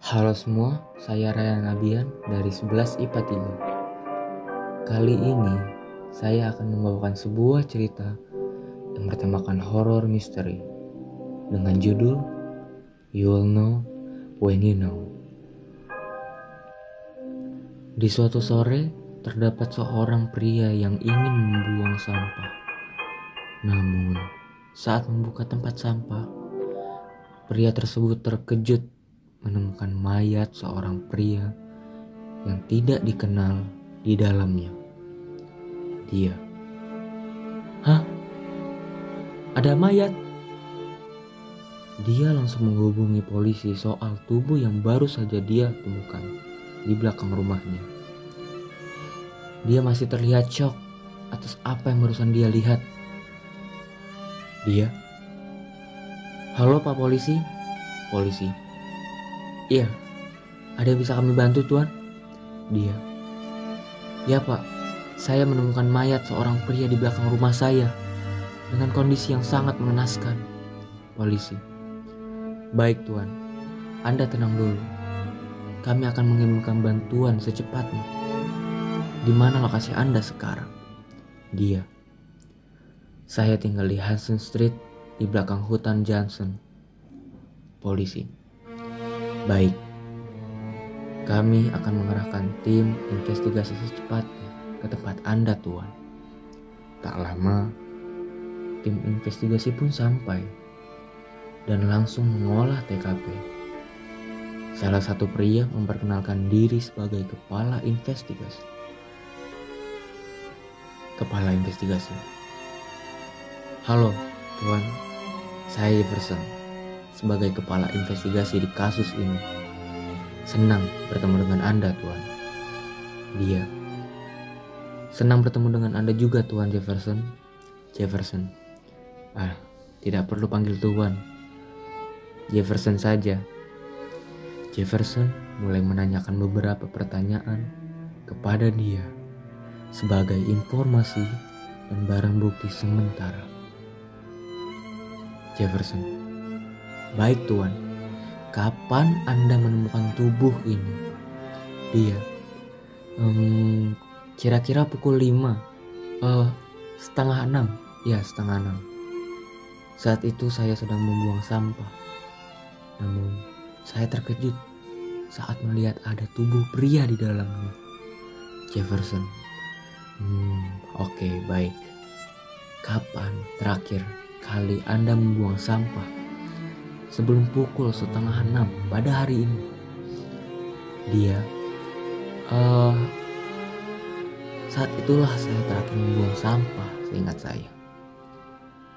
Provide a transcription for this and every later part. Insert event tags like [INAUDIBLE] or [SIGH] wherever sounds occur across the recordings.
Halo semua, saya Raya Nabian dari 11 IPA 3. Kali ini saya akan membawakan sebuah cerita yang bertemakan horror misteri dengan judul You Will Know When You Know. Di suatu sore terdapat seorang pria yang ingin membuang sampah. Namun, saat membuka tempat sampah, pria tersebut terkejut menemukan mayat seorang pria yang tidak dikenal di dalamnya. Dia, "Hah? Ada mayat?" Dia langsung menghubungi polisi soal tubuh yang baru saja dia temukan di belakang rumahnya. Dia masih terlihat shock atas apa yang barusan dia lihat. Dia, "Halo, Pak Polisi." Polisi, Iya, ada yang bisa kami bantu tuan? Dia. Ya pak, saya menemukan mayat seorang pria di belakang rumah saya dengan kondisi yang sangat mengenaskan. Polisi. Baik tuan, Anda tenang dulu. Kami akan mengirimkan bantuan secepatnya. Di mana lokasi Anda sekarang? Dia. Saya tinggal di Hansen Street di belakang hutan Johnson. Polisi. Baik, kami akan mengerahkan tim investigasi secepatnya ke tempat Anda, Tuan. Tak lama, tim investigasi pun sampai dan langsung mengolah TKP. Salah satu pria memperkenalkan diri sebagai kepala investigasi. Kepala investigasi. Halo, Tuan. Saya Jefferson sebagai kepala investigasi di kasus ini. Senang bertemu dengan Anda, Tuan. Dia. Senang bertemu dengan Anda juga, Tuan Jefferson. Jefferson. Ah, tidak perlu panggil Tuan. Jefferson saja. Jefferson mulai menanyakan beberapa pertanyaan kepada dia sebagai informasi dan barang bukti sementara. Jefferson Baik tuan, kapan Anda menemukan tubuh ini? Dia, um, kira-kira pukul lima, uh, setengah enam, ya setengah enam. Saat itu saya sedang membuang sampah. Namun, saya terkejut saat melihat ada tubuh pria di dalamnya. Jefferson. Hmm, oke, okay, baik. Kapan terakhir kali Anda membuang sampah? Sebelum pukul setengah enam pada hari ini. Dia, uh, saat itulah saya terakhir membuang sampah, seingat saya.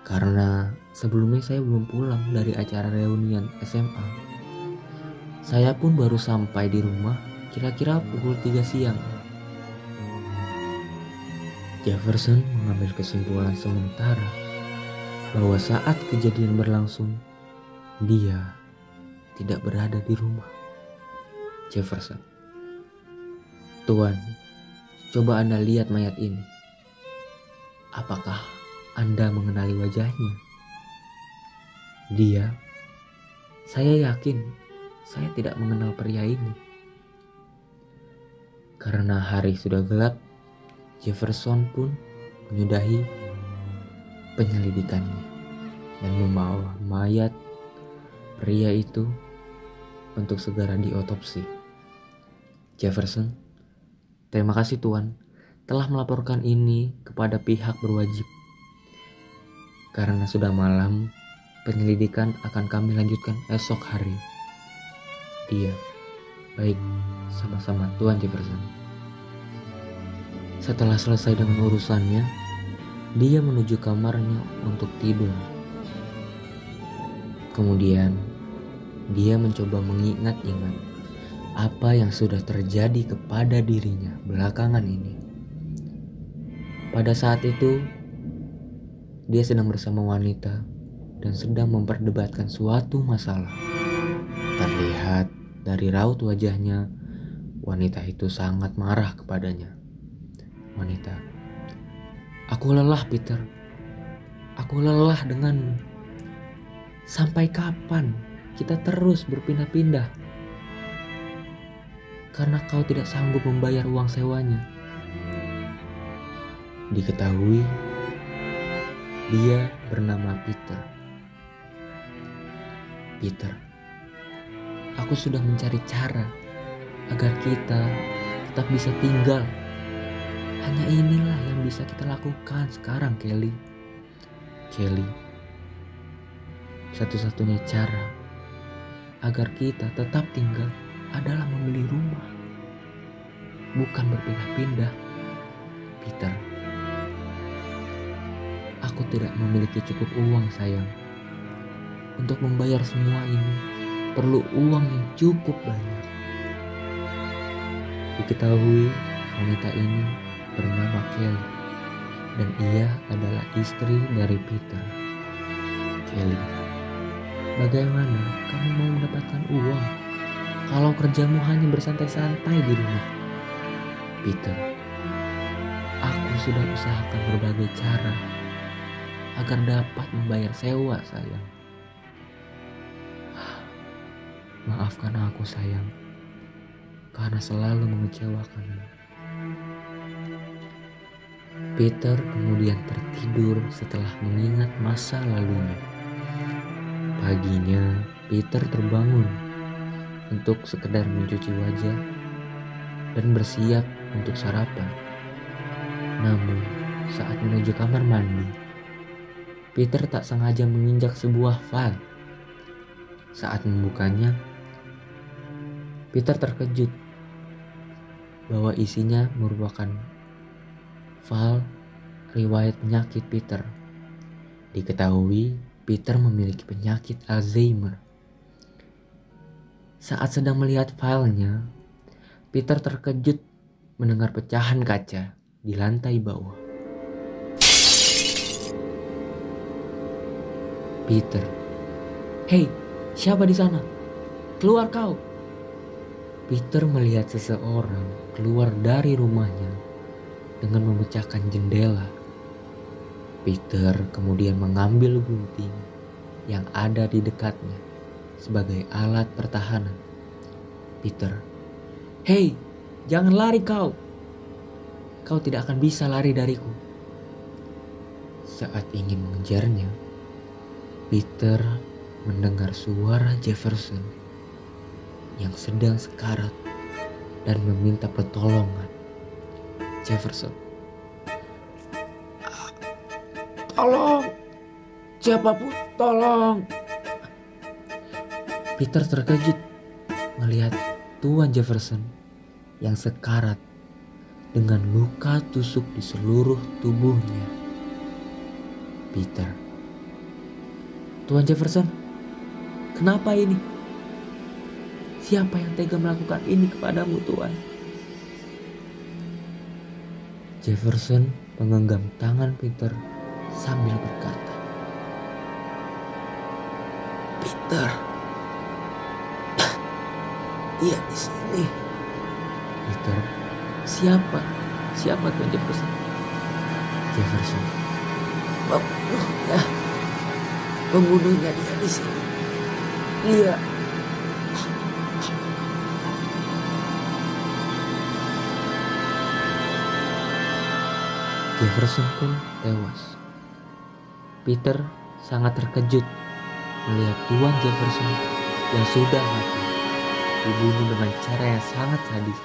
Karena sebelumnya saya belum pulang dari acara reunian SMA. Saya pun baru sampai di rumah kira-kira pukul 3 siang. Jefferson mengambil kesimpulan sementara bahwa saat kejadian berlangsung, dia tidak berada di rumah. Jefferson. Tuan, coba Anda lihat mayat ini. Apakah Anda mengenali wajahnya? Dia, saya yakin saya tidak mengenal pria ini. Karena hari sudah gelap, Jefferson pun menyudahi penyelidikannya dan membawa mayat pria itu untuk segera diotopsi. Jefferson, terima kasih Tuan telah melaporkan ini kepada pihak berwajib. Karena sudah malam, penyelidikan akan kami lanjutkan esok hari. Dia, baik, sama-sama Tuan Jefferson. Setelah selesai dengan urusannya, dia menuju kamarnya untuk tidur. Kemudian dia mencoba mengingat-ingat apa yang sudah terjadi kepada dirinya belakangan ini. Pada saat itu, dia sedang bersama wanita dan sedang memperdebatkan suatu masalah. Terlihat dari raut wajahnya, wanita itu sangat marah kepadanya. Wanita, aku lelah, Peter. Aku lelah denganmu. Sampai kapan kita terus berpindah-pindah. karena kau tidak sanggup membayar uang sewanya. Diketahui dia bernama Peter. Peter, aku sudah mencari cara agar kita tetap bisa tinggal. Hanya inilah yang bisa kita lakukan sekarang, Kelly. Kelly, satu-satunya cara agar kita tetap tinggal adalah membeli rumah, bukan berpindah-pindah. Peter, aku tidak memiliki cukup uang, sayang. Untuk membayar semua ini, perlu uang yang cukup banyak. Diketahui wanita ini bernama Kelly dan ia adalah istri dari Peter. Kelly, bagaimana kamu mau mendapatkan uang kalau kerjamu hanya bersantai-santai di rumah? Peter, aku sudah usahakan berbagai cara agar dapat membayar sewa sayang. Maafkan aku sayang, karena selalu mengecewakanmu. Peter kemudian tertidur setelah mengingat masa lalunya. Paginya, Peter terbangun untuk sekedar mencuci wajah dan bersiap untuk sarapan. Namun, saat menuju kamar mandi, Peter tak sengaja menginjak sebuah file. Saat membukanya, Peter terkejut bahwa isinya merupakan file riwayat penyakit Peter. Diketahui Peter memiliki penyakit Alzheimer. Saat sedang melihat filenya, Peter terkejut mendengar pecahan kaca di lantai bawah. Peter, "Hei, siapa di sana? Keluar kau!" Peter melihat seseorang keluar dari rumahnya dengan memecahkan jendela. Peter kemudian mengambil gunting yang ada di dekatnya sebagai alat pertahanan. Peter, "Hei, jangan lari kau! Kau tidak akan bisa lari dariku." Saat ingin mengejarnya, Peter mendengar suara Jefferson yang sedang sekarat dan meminta pertolongan. Jefferson. Tolong, siapa pun tolong. Peter terkejut melihat Tuan Jefferson yang sekarat dengan luka tusuk di seluruh tubuhnya. Peter. Tuan Jefferson, kenapa ini? Siapa yang tega melakukan ini kepadamu Tuhan? Jefferson menggenggam tangan Peter sambil berkata, Peter, dia di sini. Peter, siapa? Siapa Tuan Jefferson? Jefferson, pembunuhnya, pembunuhnya dia di sini. Dia Jefferson pun tewas. Peter sangat terkejut melihat Tuan Jefferson yang sudah mati dibunuh dengan cara yang sangat sadis.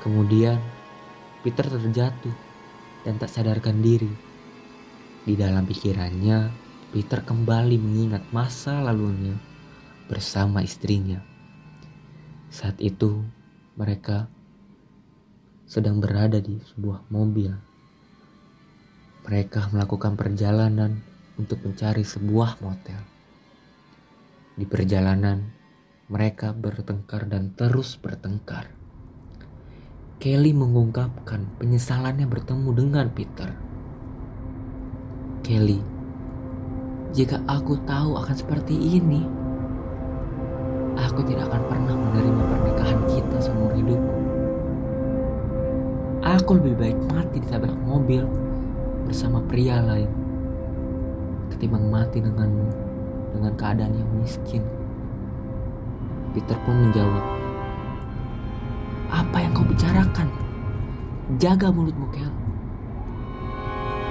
Kemudian Peter terjatuh dan tak sadarkan diri. Di dalam pikirannya, Peter kembali mengingat masa lalunya bersama istrinya. Saat itu, mereka sedang berada di sebuah mobil mereka melakukan perjalanan untuk mencari sebuah motel. Di perjalanan, mereka bertengkar dan terus bertengkar. Kelly mengungkapkan penyesalannya bertemu dengan Peter. Kelly, jika aku tahu akan seperti ini, aku tidak akan pernah menerima pernikahan kita seumur hidupku. Aku lebih baik mati ditabrak mobil bersama pria lain ketimbang mati denganmu dengan keadaan yang miskin. Peter pun menjawab, Apa yang kau bicarakan? Jaga mulutmu, Kel.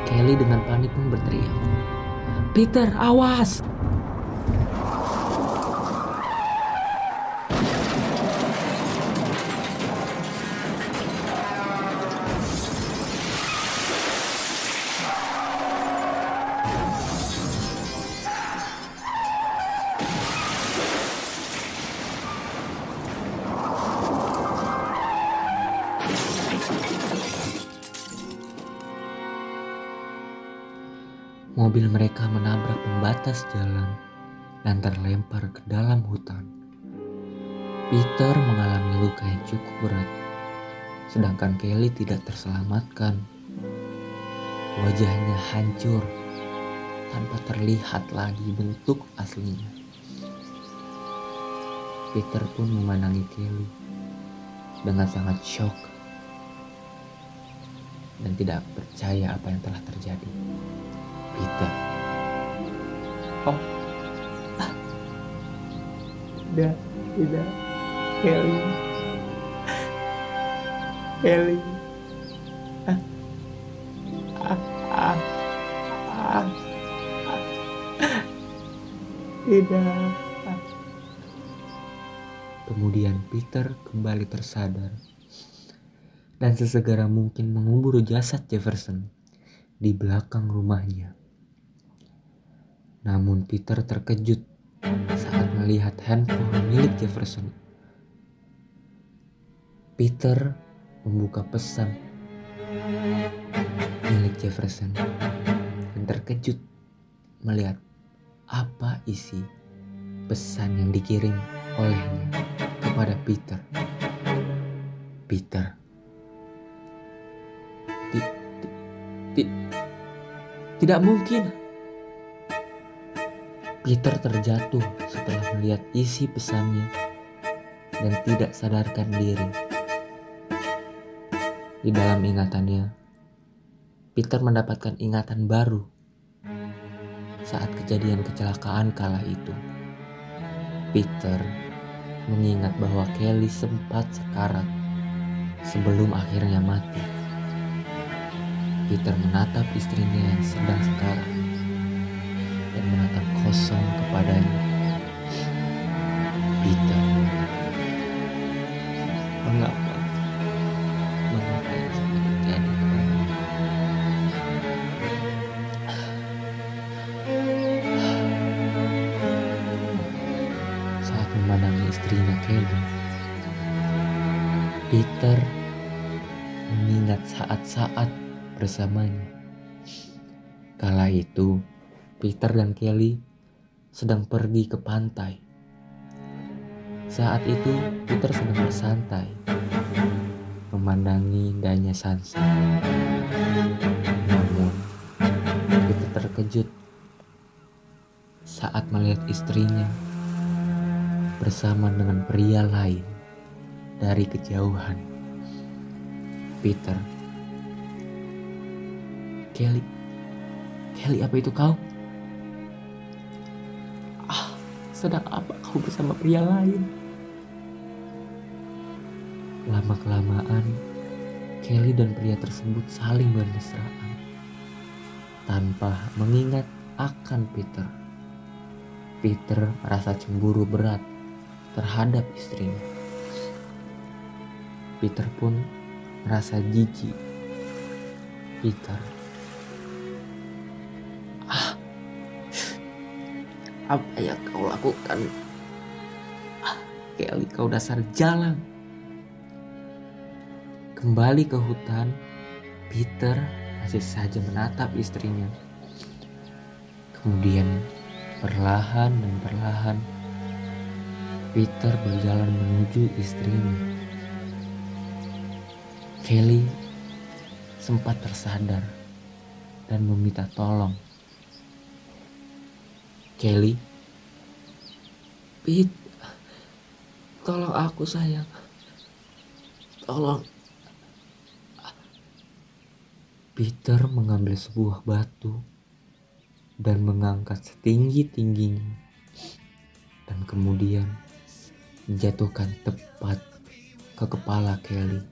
Kelly dengan panik pun berteriak. Peter, awas! Mobil mereka menabrak pembatas jalan dan terlempar ke dalam hutan. Peter mengalami luka yang cukup berat, sedangkan Kelly tidak terselamatkan. Wajahnya hancur tanpa terlihat lagi bentuk aslinya. Peter pun memandangi Kelly dengan sangat shock dan tidak percaya apa yang telah terjadi. Peter. Oh. Ah. Tidak, tidak. Kelly. Kelly. Ah. Ah. Ah. Ah. ah. Tidak. Ah. Kemudian Peter kembali tersadar dan sesegera mungkin mengubur jasad Jefferson di belakang rumahnya. Namun Peter terkejut saat melihat handphone milik Jefferson. Peter membuka pesan milik Jefferson dan terkejut melihat apa isi pesan yang dikirim olehnya kepada Peter. Peter. Tidak mungkin. Peter terjatuh setelah melihat isi pesannya dan tidak sadarkan diri. Di dalam ingatannya, Peter mendapatkan ingatan baru saat kejadian kecelakaan kala itu. Peter mengingat bahwa Kelly sempat sekarat sebelum akhirnya mati. Peter menatap istrinya yang sedang sekarat dan menatap kosong kepadanya. Peter, mengapa? Mengapa sampai terjadi? Saat memandangi istrinya Kelly, Peter mengingat saat-saat bersamanya. Kala itu, Peter dan Kelly sedang pergi ke pantai. Saat itu Peter sedang bersantai, memandangi indahnya sunset. Namun, Peter terkejut saat melihat istrinya bersama dengan pria lain dari kejauhan. Peter, Kelly, Kelly apa itu kau? Sedang apa kau bersama pria lain? Lama-kelamaan, Kelly dan pria tersebut saling bermesraan tanpa mengingat akan Peter. Peter merasa cemburu berat terhadap istrinya. Peter pun merasa jijik. Peter Apa yang kau lakukan? Kelly kau dasar jalan. Kembali ke hutan, Peter masih saja menatap istrinya. Kemudian perlahan dan perlahan Peter berjalan menuju istrinya. Kelly sempat tersadar dan meminta tolong Kelly. Pete, tolong aku sayang. Tolong. Peter mengambil sebuah batu dan mengangkat setinggi-tingginya dan kemudian menjatuhkan tepat ke kepala Kelly.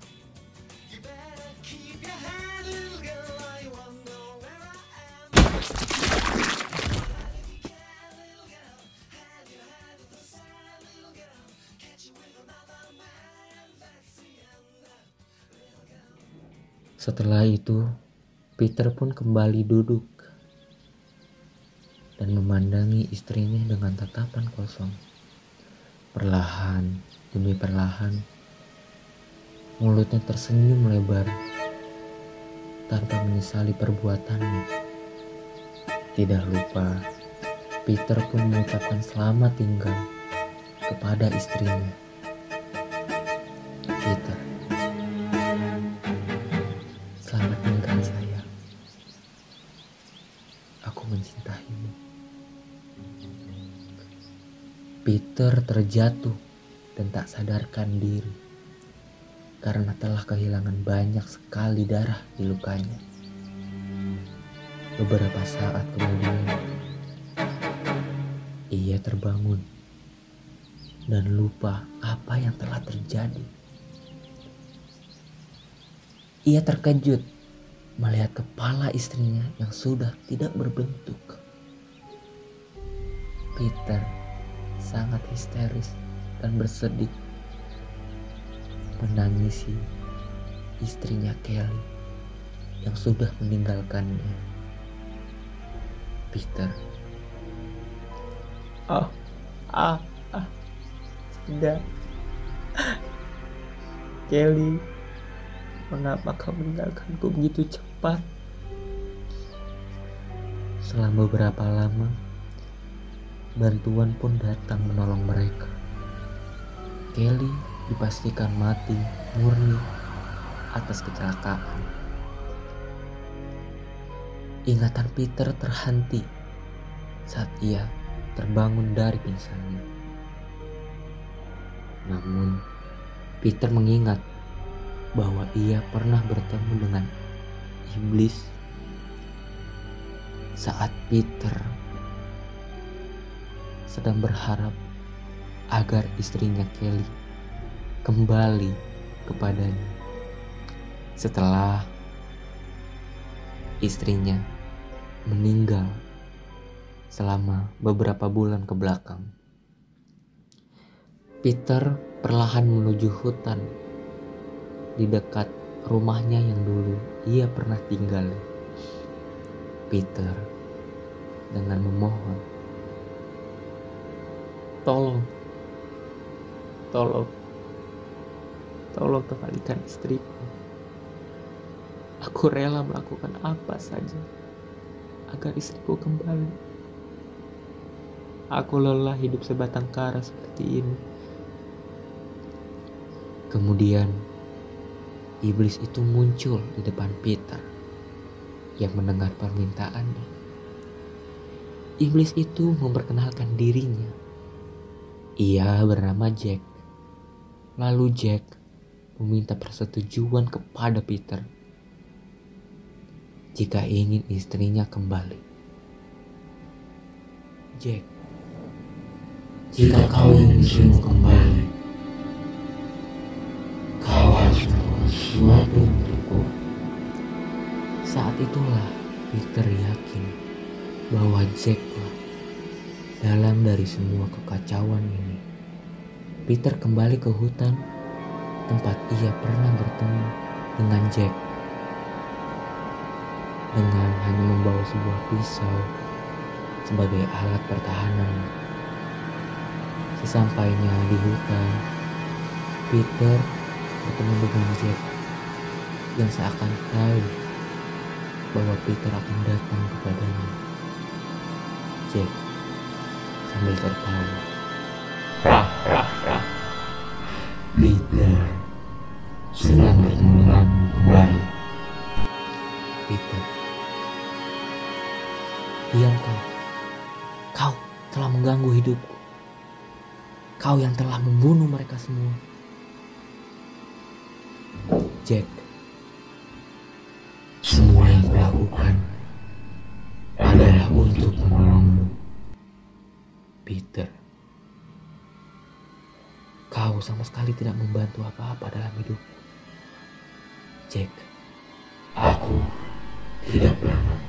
Setelah itu, Peter pun kembali duduk dan memandangi istrinya dengan tatapan kosong. Perlahan demi perlahan, mulutnya tersenyum lebar tanpa menyesali perbuatannya. Tidak lupa, Peter pun mengucapkan selamat tinggal kepada istrinya. Peter, Peter terjatuh dan tak sadarkan diri karena telah kehilangan banyak sekali darah di lukanya. Beberapa saat kemudian, ia terbangun dan lupa apa yang telah terjadi. Ia terkejut melihat kepala istrinya yang sudah tidak berbentuk. Peter sangat histeris dan bersedih menangisi istrinya Kelly yang sudah meninggalkannya. Peter, Oh, ah, ah, sudah. Kelly, mengapa kau meninggalkanku begitu cepat? selama beberapa lama bantuan pun datang menolong mereka. Kelly dipastikan mati murni atas kecelakaan. Ingatan Peter terhenti saat ia terbangun dari pingsannya. Namun, Peter mengingat bahwa ia pernah bertemu dengan iblis saat Peter sedang berharap agar istrinya Kelly kembali kepadanya setelah istrinya meninggal selama beberapa bulan ke belakang. Peter perlahan menuju hutan di dekat rumahnya yang dulu ia pernah tinggal. Peter dengan memohon, Tolong, tolong, tolong kembalikan istriku. Aku rela melakukan apa saja agar istriku kembali. Aku lelah hidup sebatang kara seperti ini. Kemudian iblis itu muncul di depan Peter yang mendengar permintaannya. Iblis itu memperkenalkan dirinya. Ia bernama Jack. Lalu Jack meminta persetujuan kepada Peter jika ingin istrinya kembali. Jack, jika kau ingin istrimu kembali, kau harus melakukan sesuatu untukku. Saat itulah Peter yakin bahwa Jack lah dalam dari semua kekacauan ini. Peter kembali ke hutan tempat ia pernah bertemu dengan Jack. Dengan hanya membawa sebuah pisau sebagai alat pertahanan. Sesampainya di hutan, Peter bertemu dengan Jack yang seakan tahu bahwa Peter akan datang kepadanya. Jack sambil tertawa. Peter bertemu denganmu kembali. Peter, diam kau. Kau telah mengganggu hidupku. Kau yang telah membunuh mereka semua. Jack, semua yang kulakukan adalah untuk menolongmu. Peter, kau sama sekali tidak membantu apa-apa dalam hidup. Jack, Aku tidak pernah.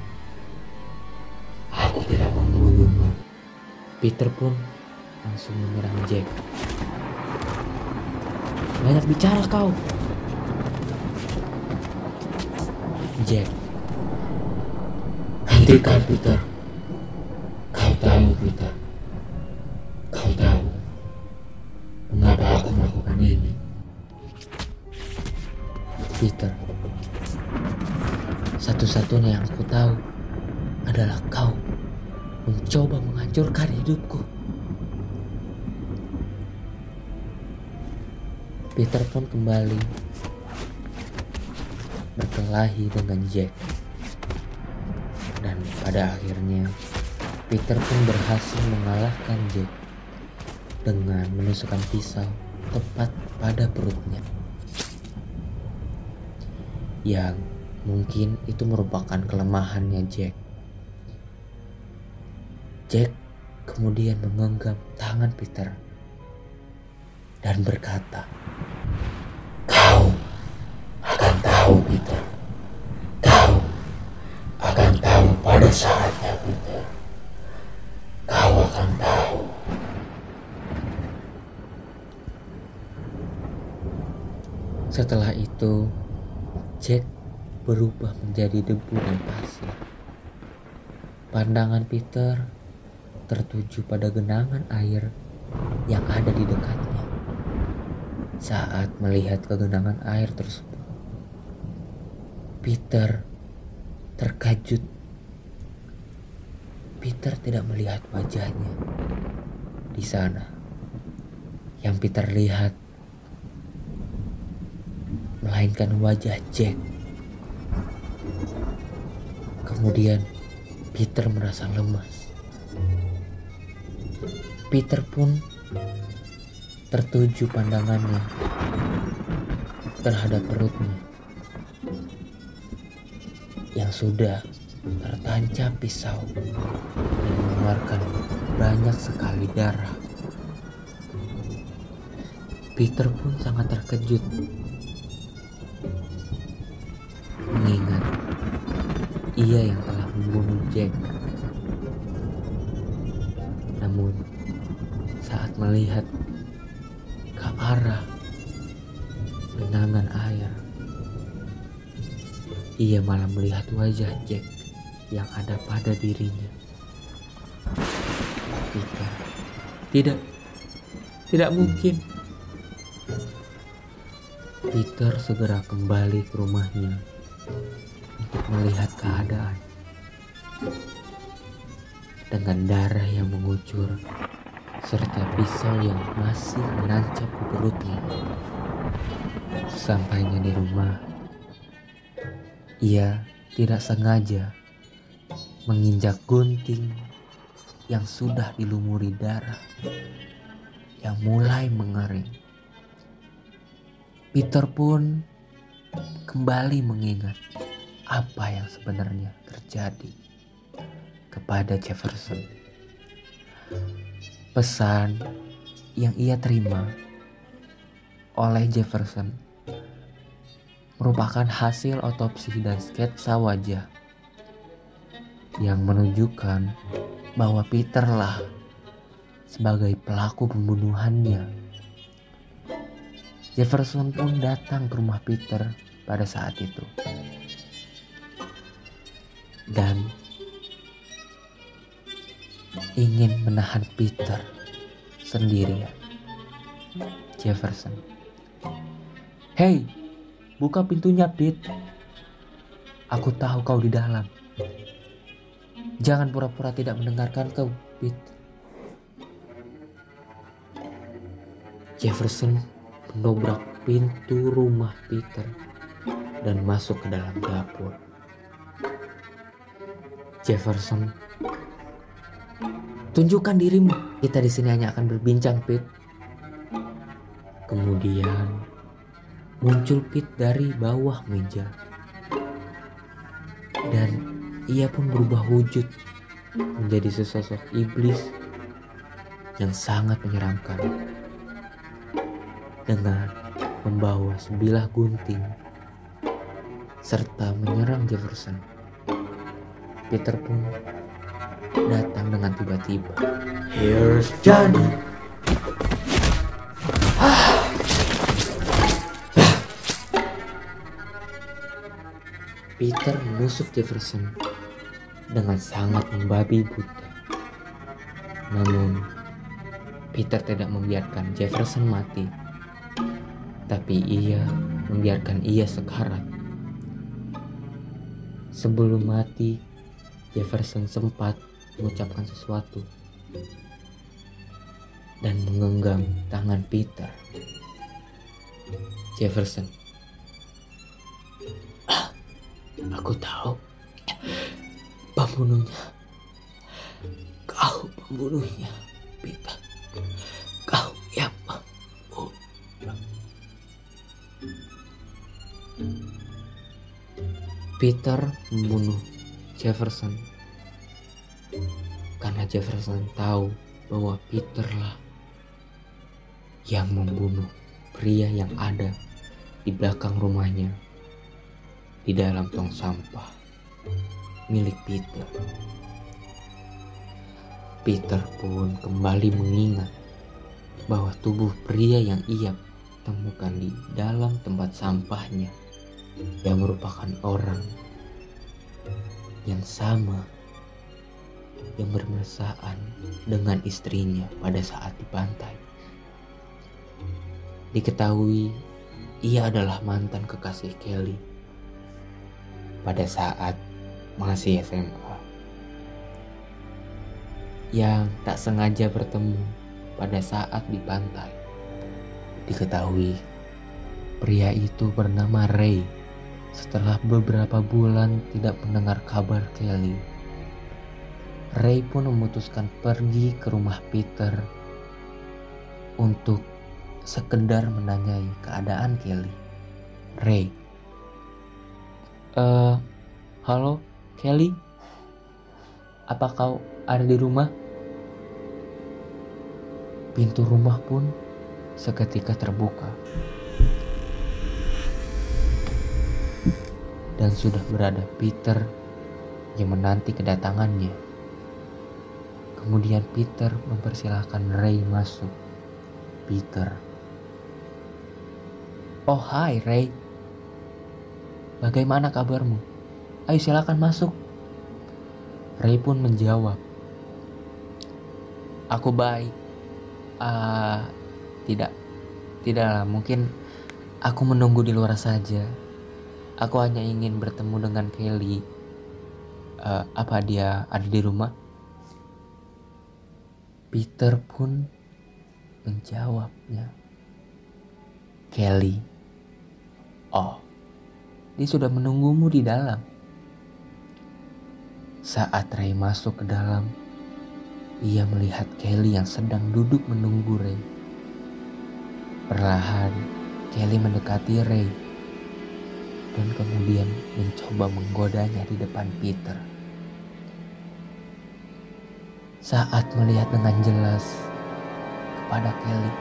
Aku tidak membunuhmu. Peter pun langsung menyerang Jack. Banyak bicara kau. Jack, Hentikan Peter. Kau tahu Peter. Aku tahu adalah kau mencoba menghancurkan hidupku. Peter pun kembali berkelahi dengan Jack. Dan pada akhirnya Peter pun berhasil mengalahkan Jack dengan menusukkan pisau tepat pada perutnya. Yang mungkin itu merupakan kelemahannya Jack. Jack kemudian menggenggam tangan Peter dan berkata, Kau akan tahu Peter. Kau akan tahu pada saatnya Peter. Kau akan tahu. Setelah itu, Jack berubah menjadi debu dan pasir. Pandangan Peter tertuju pada genangan air yang ada di dekatnya. Saat melihat kegenangan air tersebut, Peter terkejut. Peter tidak melihat wajahnya di sana. Yang Peter lihat melainkan wajah Jack. Kemudian Peter merasa lemas. Peter pun tertuju pandangannya terhadap perutnya yang sudah tertancap pisau yang mengeluarkan banyak sekali darah. Peter pun sangat terkejut ia yang telah membunuh Jack. Namun saat melihat ke arah genangan air, ia malah melihat wajah Jack yang ada pada dirinya. Peter, tidak, tidak mungkin. Peter segera kembali ke rumahnya melihat keadaan. Dengan darah yang mengucur serta pisau yang masih menancap di perutnya. Sampainya di rumah, ia tidak sengaja menginjak gunting yang sudah dilumuri darah yang mulai mengering. Peter pun kembali mengingat apa yang sebenarnya terjadi kepada Jefferson. Pesan yang ia terima oleh Jefferson merupakan hasil otopsi dan sketsa wajah yang menunjukkan bahwa Peter lah sebagai pelaku pembunuhannya. Jefferson pun datang ke rumah Peter pada saat itu. Dan ingin menahan Peter sendirian. Jefferson. Hei, buka pintunya, Pete. Aku tahu kau di dalam. Jangan pura-pura tidak mendengarkan kau, Pete. Jefferson mendobrak pintu rumah Peter dan masuk ke dalam dapur. Jefferson, tunjukkan dirimu. Kita di sini hanya akan berbincang, Pete. Kemudian muncul Pete dari bawah meja. Dan ia pun berubah wujud menjadi sesosok iblis yang sangat menyeramkan. dengan membawa sebilah gunting serta menyerang Jefferson. Peter pun datang dengan tiba-tiba. Here's Johnny. Peter menusuk Jefferson dengan sangat membabi buta. Namun, Peter tidak membiarkan Jefferson mati, tapi ia membiarkan ia sekarat. Sebelum mati, Jefferson sempat mengucapkan sesuatu dan menggenggam tangan Peter. Jefferson, "Ah, [CLEARS THROAT] aku tahu pembunuhnya. Kau pembunuhnya, Peter. Kau pembunuh. Peter membunuh Jefferson karena Jefferson tahu bahwa Peterlah yang membunuh pria yang ada di belakang rumahnya di dalam tong sampah milik Peter. Peter pun kembali mengingat bahwa tubuh pria yang ia temukan di dalam tempat sampahnya yang merupakan orang yang sama yang bermesraan dengan istrinya pada saat di pantai. Diketahui ia adalah mantan kekasih Kelly pada saat masih SMA yang tak sengaja bertemu pada saat di pantai. Diketahui pria itu bernama Ray setelah beberapa bulan tidak mendengar kabar Kelly. Ray pun memutuskan pergi ke rumah Peter untuk sekedar menanyai keadaan Kelly. Ray. Eh, halo Kelly? Apa kau ada di rumah? Pintu rumah pun seketika terbuka. Dan sudah berada Peter yang menanti kedatangannya. Kemudian Peter mempersilahkan Ray masuk. Peter. Oh hai Ray. Bagaimana kabarmu? Ayo silakan masuk. Ray pun menjawab. Aku baik. Ah, tidak. Tidaklah, mungkin aku menunggu di luar saja. Aku hanya ingin bertemu dengan Kelly. Eh, apa dia ada di rumah? Peter pun menjawabnya. Kelly. Oh, dia sudah menunggumu di dalam. Saat Ray masuk ke dalam, ia melihat Kelly yang sedang duduk menunggu Ray. Perlahan, Kelly mendekati Ray dan kemudian mencoba menggodanya di depan Peter. Saat melihat dengan jelas kepada Kelly,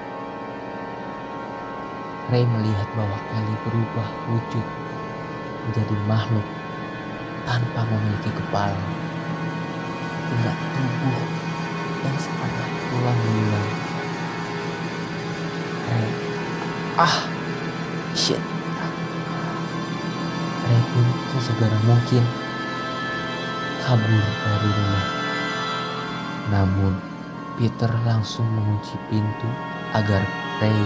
Ray melihat bahwa Kelly berubah wujud menjadi makhluk tanpa memiliki kepala dengan tubuh yang sepadan tulang belulang. Ray, ah, shit. Pun sesegera mungkin kabur dari rumah. Namun Peter langsung mengunci pintu agar Ray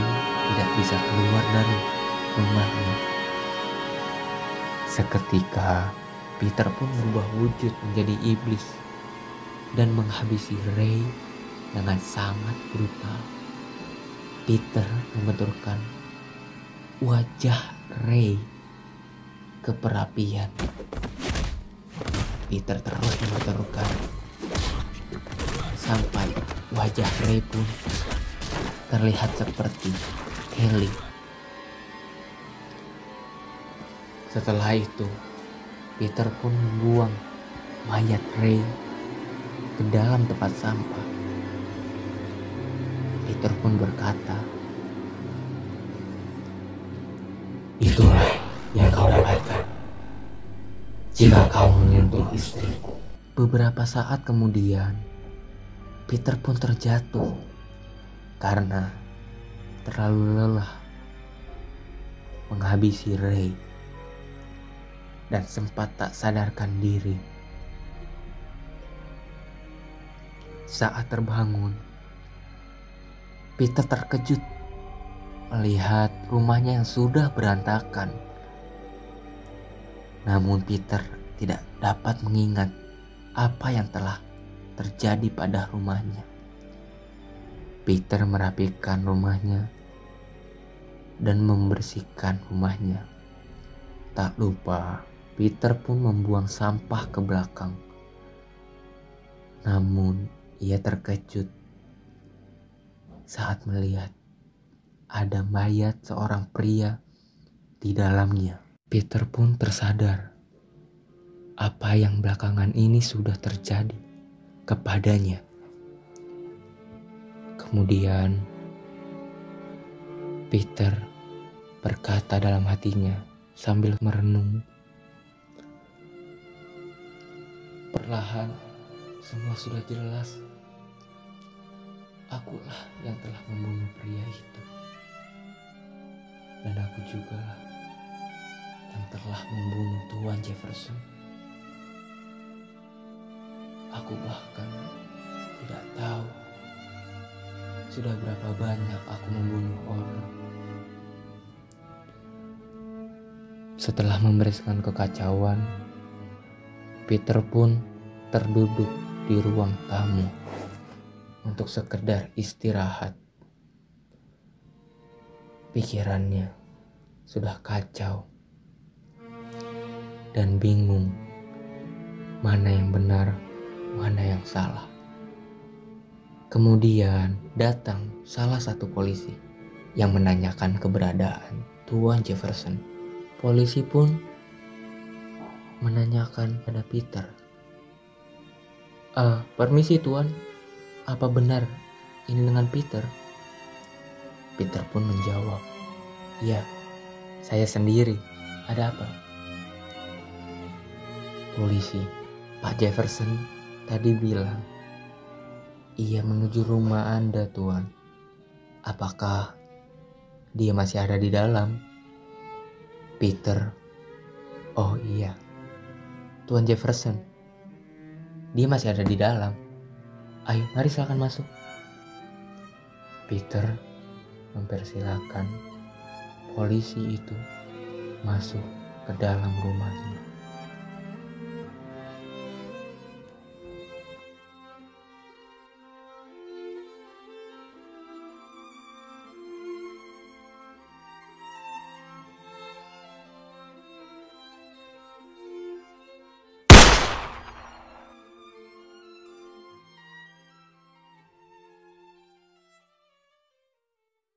tidak bisa keluar dari rumahnya. Seketika Peter pun berubah wujud menjadi iblis dan menghabisi Ray dengan sangat brutal. Peter membenturkan wajah Ray ke perapian. Peter terus membenturkan sampai wajah Ray pun terlihat seperti Kelly. Setelah itu, Peter pun membuang mayat Ray ke dalam tempat sampah. Peter pun berkata, jika kau menyentuh istriku. Beberapa saat kemudian, Peter pun terjatuh karena terlalu lelah menghabisi Ray dan sempat tak sadarkan diri. Saat terbangun, Peter terkejut melihat rumahnya yang sudah berantakan. Namun Peter tidak dapat mengingat apa yang telah terjadi pada rumahnya. Peter merapikan rumahnya dan membersihkan rumahnya. Tak lupa, Peter pun membuang sampah ke belakang. Namun, ia terkejut saat melihat ada mayat seorang pria di dalamnya. Peter pun tersadar apa yang belakangan ini sudah terjadi kepadanya. Kemudian, Peter berkata dalam hatinya sambil merenung, "Perlahan, semua sudah jelas. Akulah yang telah membunuh pria itu, dan aku juga yang telah membunuh Tuan Jefferson." Aku bahkan tidak tahu sudah berapa banyak aku membunuh orang. Setelah membereskan kekacauan, Peter pun terduduk di ruang tamu untuk sekedar istirahat. Pikirannya sudah kacau dan bingung mana yang benar, mana yang salah. Kemudian datang salah satu polisi yang menanyakan keberadaan Tuan Jefferson. Polisi pun menanyakan pada Peter. "Eh, permisi Tuan, apa benar ini dengan Peter?" Peter pun menjawab, "Ya, saya sendiri. Ada apa?" Polisi, Pak Jefferson tadi bilang, ia menuju rumah Anda, Tuan. Apakah dia masih ada di dalam? Peter, oh iya, Tuan Jefferson, dia masih ada di dalam. Ayo, mari silakan masuk. Peter mempersilahkan polisi itu masuk ke dalam rumahnya.